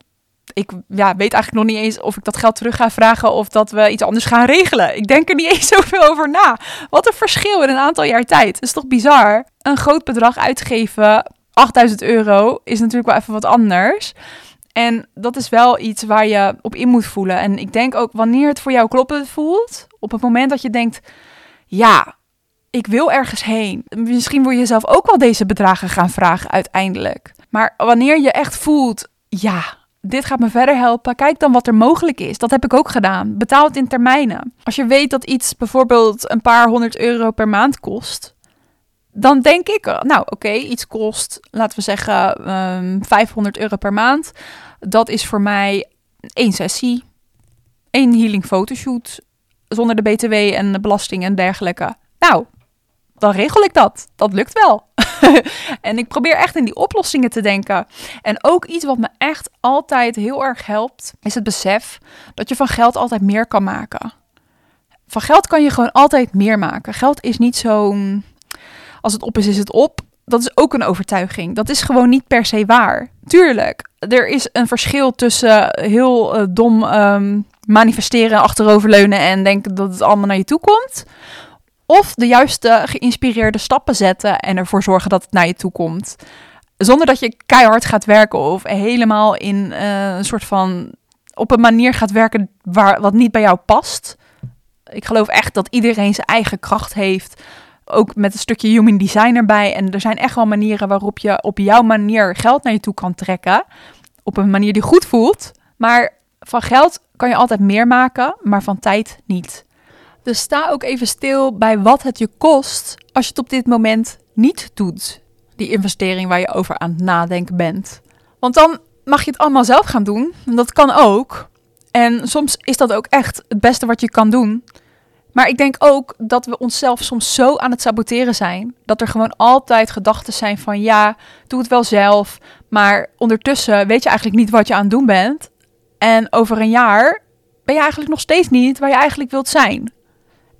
ik ja, weet eigenlijk nog niet eens of ik dat geld terug ga vragen of dat we iets anders gaan regelen. Ik denk er niet eens zoveel over na. Wat een verschil in een aantal jaar tijd. Dat is toch bizar? Een groot bedrag uitgeven, 8000 euro, is natuurlijk wel even wat anders. En dat is wel iets waar je op in moet voelen. En ik denk ook wanneer het voor jou kloppend voelt, op het moment dat je denkt, ja, ik wil ergens heen. Misschien wil je jezelf ook wel deze bedragen gaan vragen uiteindelijk. Maar wanneer je echt voelt, ja, dit gaat me verder helpen. Kijk dan wat er mogelijk is. Dat heb ik ook gedaan. Betaal het in termijnen. Als je weet dat iets bijvoorbeeld een paar honderd euro per maand kost, dan denk ik, nou oké, iets kost, laten we zeggen, um, ehm, 500 euro per maand. Dat is voor mij één sessie, één healing fotoshoot, zonder de BTW en de belasting en dergelijke. Nou, dan regel ik dat. Dat lukt wel. en ik probeer echt in die oplossingen te denken. En ook iets wat me echt altijd heel erg helpt, is het besef dat je van geld altijd meer kan maken. Van geld kan je gewoon altijd meer maken. Geld is niet zo'n. Als het op is, is het op. Dat is ook een overtuiging. Dat is gewoon niet per se waar. Tuurlijk, er is een verschil tussen heel uh, dom um, manifesteren, achteroverleunen en denken dat het allemaal naar je toe komt. Of de juiste geïnspireerde stappen zetten en ervoor zorgen dat het naar je toe komt. Zonder dat je keihard gaat werken of helemaal in uh, een soort van op een manier gaat werken waar, wat niet bij jou past. Ik geloof echt dat iedereen zijn eigen kracht heeft. Ook met een stukje human design erbij. En er zijn echt wel manieren waarop je op jouw manier geld naar je toe kan trekken. Op een manier die goed voelt. Maar van geld kan je altijd meer maken, maar van tijd niet. Dus sta ook even stil bij wat het je kost als je het op dit moment niet doet. Die investering waar je over aan het nadenken bent. Want dan mag je het allemaal zelf gaan doen. En dat kan ook. En soms is dat ook echt het beste wat je kan doen. Maar ik denk ook dat we onszelf soms zo aan het saboteren zijn. Dat er gewoon altijd gedachten zijn van ja, doe het wel zelf. Maar ondertussen weet je eigenlijk niet wat je aan het doen bent. En over een jaar ben je eigenlijk nog steeds niet waar je eigenlijk wilt zijn.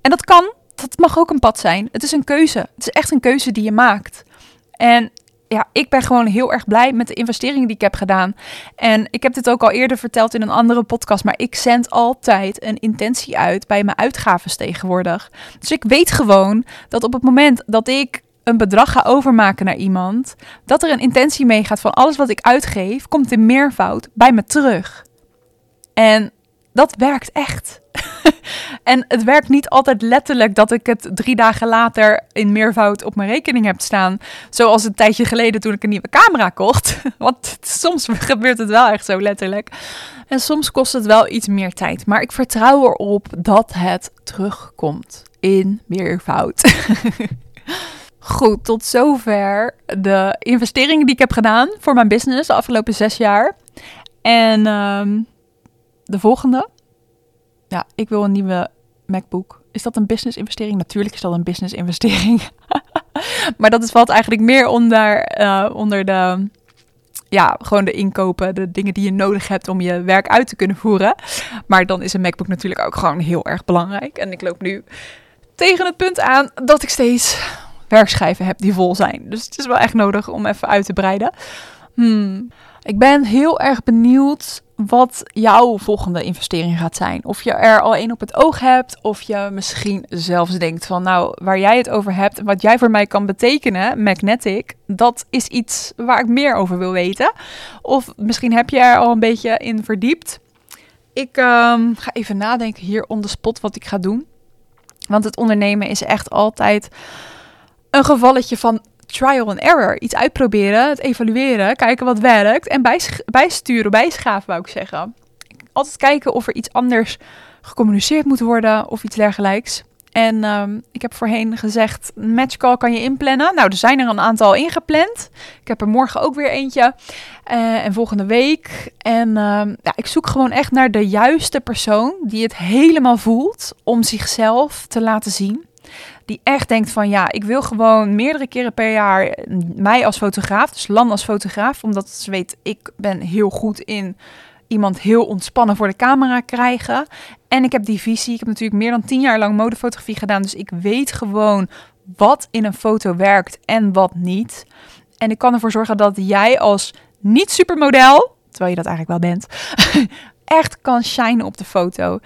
En dat kan, dat mag ook een pad zijn. Het is een keuze. Het is echt een keuze die je maakt. En ja, ik ben gewoon heel erg blij met de investeringen die ik heb gedaan. En ik heb dit ook al eerder verteld in een andere podcast, maar ik zend altijd een intentie uit bij mijn uitgaven tegenwoordig. Dus ik weet gewoon dat op het moment dat ik een bedrag ga overmaken naar iemand, dat er een intentie meegaat van alles wat ik uitgeef, komt in meervoud bij me terug. En dat werkt echt. en het werkt niet altijd letterlijk dat ik het drie dagen later in meervoud op mijn rekening heb staan. Zoals een tijdje geleden toen ik een nieuwe camera kocht. Want soms gebeurt het wel echt zo letterlijk. En soms kost het wel iets meer tijd. Maar ik vertrouw erop dat het terugkomt in meervoud. Goed, tot zover de investeringen die ik heb gedaan voor mijn business de afgelopen zes jaar. En um, de volgende. Ja, ik wil een nieuwe MacBook. Is dat een business investering? Natuurlijk is dat een business investering. maar dat valt eigenlijk meer onder, uh, onder de, ja, gewoon de inkopen, de dingen die je nodig hebt om je werk uit te kunnen voeren. Maar dan is een MacBook natuurlijk ook gewoon heel erg belangrijk. En ik loop nu tegen het punt aan dat ik steeds werkschijven heb die vol zijn. Dus het is wel echt nodig om even uit te breiden. Hmm. Ik ben heel erg benieuwd wat jouw volgende investering gaat zijn. Of je er al één op het oog hebt, of je misschien zelfs denkt van nou, waar jij het over hebt wat jij voor mij kan betekenen, Magnetic, dat is iets waar ik meer over wil weten. Of misschien heb je er al een beetje in verdiept. Ik ehm, ga even nadenken hier on the spot wat ik ga doen. Want het ondernemen is echt altijd een gevalletje van trial and error. Iets uitproberen, het evalueren, kijken wat werkt en bijsturen, bijschaven wou ik zeggen. Altijd kijken of er iets anders gecommuniceerd moet worden of iets dergelijks. En um, ik heb voorheen gezegd, matchcall kan je inplannen. Nou, er zijn er een aantal ingepland. Ik heb er morgen ook weer eentje. Uh, en volgende week. En um, ja, ik zoek gewoon echt naar de juiste persoon die het helemaal voelt om zichzelf te laten zien die echt denkt van ja, ik wil gewoon meerdere keren per jaar mij als fotograaf, dus Lan als fotograaf, omdat ze weet, ik ben heel goed in iemand heel ontspannen voor de camera krijgen. En ik heb die visie. Ik heb natuurlijk meer dan tien jaar lang modefotografie gedaan, dus ik weet gewoon wat in een foto werkt en wat niet. En ik kan ervoor zorgen dat jij als niet supermodel, terwijl je dat eigenlijk wel bent, echt kan shinen op de foto.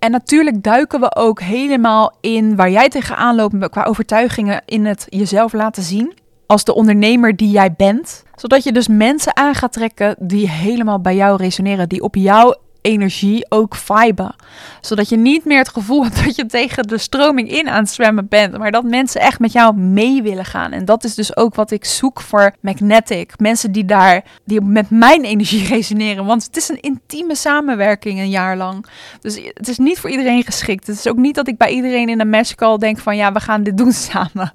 En natuurlijk duiken we ook helemaal in waar jij tegenaan loopt qua overtuigingen in het jezelf laten zien. Als de ondernemer die jij bent. Zodat je dus mensen aan gaat trekken die helemaal bij jou resoneren. Die op jou energie ook viben. Zodat je niet meer het gevoel hebt dat je tegen de stroming in aan het zwemmen bent. Maar dat mensen echt met jou mee willen gaan. En dat is dus ook wat ik zoek voor Magnetic. Mensen die daar, die met mijn energie resoneren. Want het is een intieme samenwerking een jaar lang. Dus het is niet voor iedereen geschikt. Het is ook niet dat ik bij iedereen in een matchcall denk van ja, we gaan dit doen samen.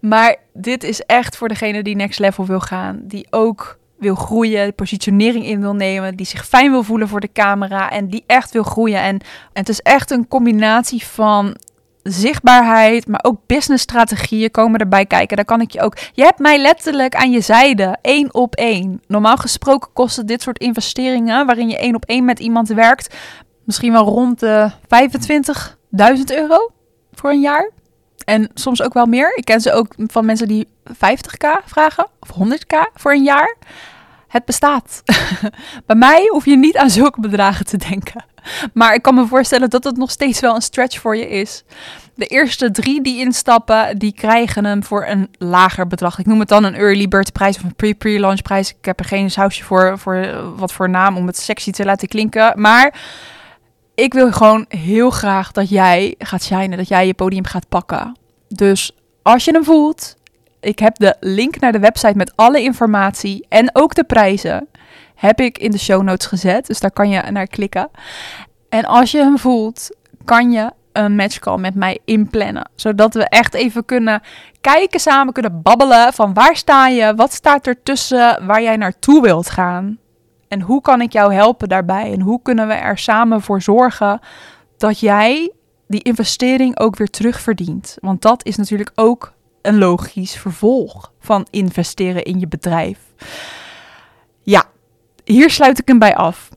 Maar dit is echt voor degene die next level wil gaan. Die ook wil groeien, positionering in wil nemen, die zich fijn wil voelen voor de camera en die echt wil groeien. En, en het is echt een combinatie van zichtbaarheid, maar ook businessstrategieën komen erbij kijken. Daar kan ik je ook. Je hebt mij letterlijk aan je zijde, één op één. Normaal gesproken kosten dit soort investeringen, waarin je één op één met iemand werkt, misschien wel rond de 25.000 euro voor een jaar. En soms ook wel meer. Ik ken ze ook van mensen die 50k vragen of 100k voor een jaar. Het bestaat. Bij mij hoef je niet aan zulke bedragen te denken. Maar ik kan me voorstellen dat het nog steeds wel een stretch voor je is. De eerste drie die instappen, die krijgen hem voor een lager bedrag. Ik noem het dan een early bird prijs of een pre-pre-launch prijs. Ik heb er geen sausje voor, voor wat voor naam om het sexy te laten klinken. Maar ik wil gewoon heel graag dat jij gaat shinen, dat jij je podium gaat pakken. Dus als je hem voelt, ik heb de link naar de website met alle informatie en ook de prijzen heb ik in de show notes gezet. Dus daar kan je naar klikken. En als je hem voelt, kan je een matchcall met mij inplannen. Zodat we echt even kunnen kijken samen, kunnen babbelen van waar sta je, wat staat er tussen waar jij naartoe wilt gaan. En hoe kan ik jou helpen daarbij? En hoe kunnen we er samen voor zorgen dat jij die investering ook weer terugverdient? Want dat is natuurlijk ook een logisch vervolg van investeren in je bedrijf. Ja, hier sluit ik hem bij af.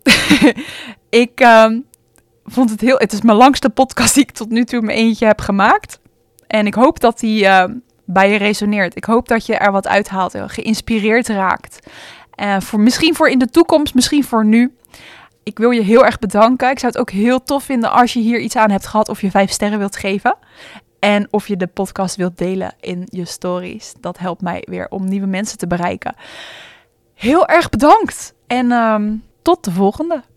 ik ehm, vond het heel. Het is mijn langste podcast die ik tot nu toe mijn eentje heb gemaakt. En ik hoop dat die uh, bij je resoneert. Ik hoop dat je er wat uithaalt en geïnspireerd raakt. Uh, voor, misschien voor in de toekomst, misschien voor nu. Ik wil je heel erg bedanken. Ik zou het ook heel tof vinden als je hier iets aan hebt gehad of je vijf sterren wilt geven. En of je de podcast wilt delen in je stories. Dat helpt mij weer om nieuwe mensen te bereiken. Heel erg bedankt. En um, tot de volgende.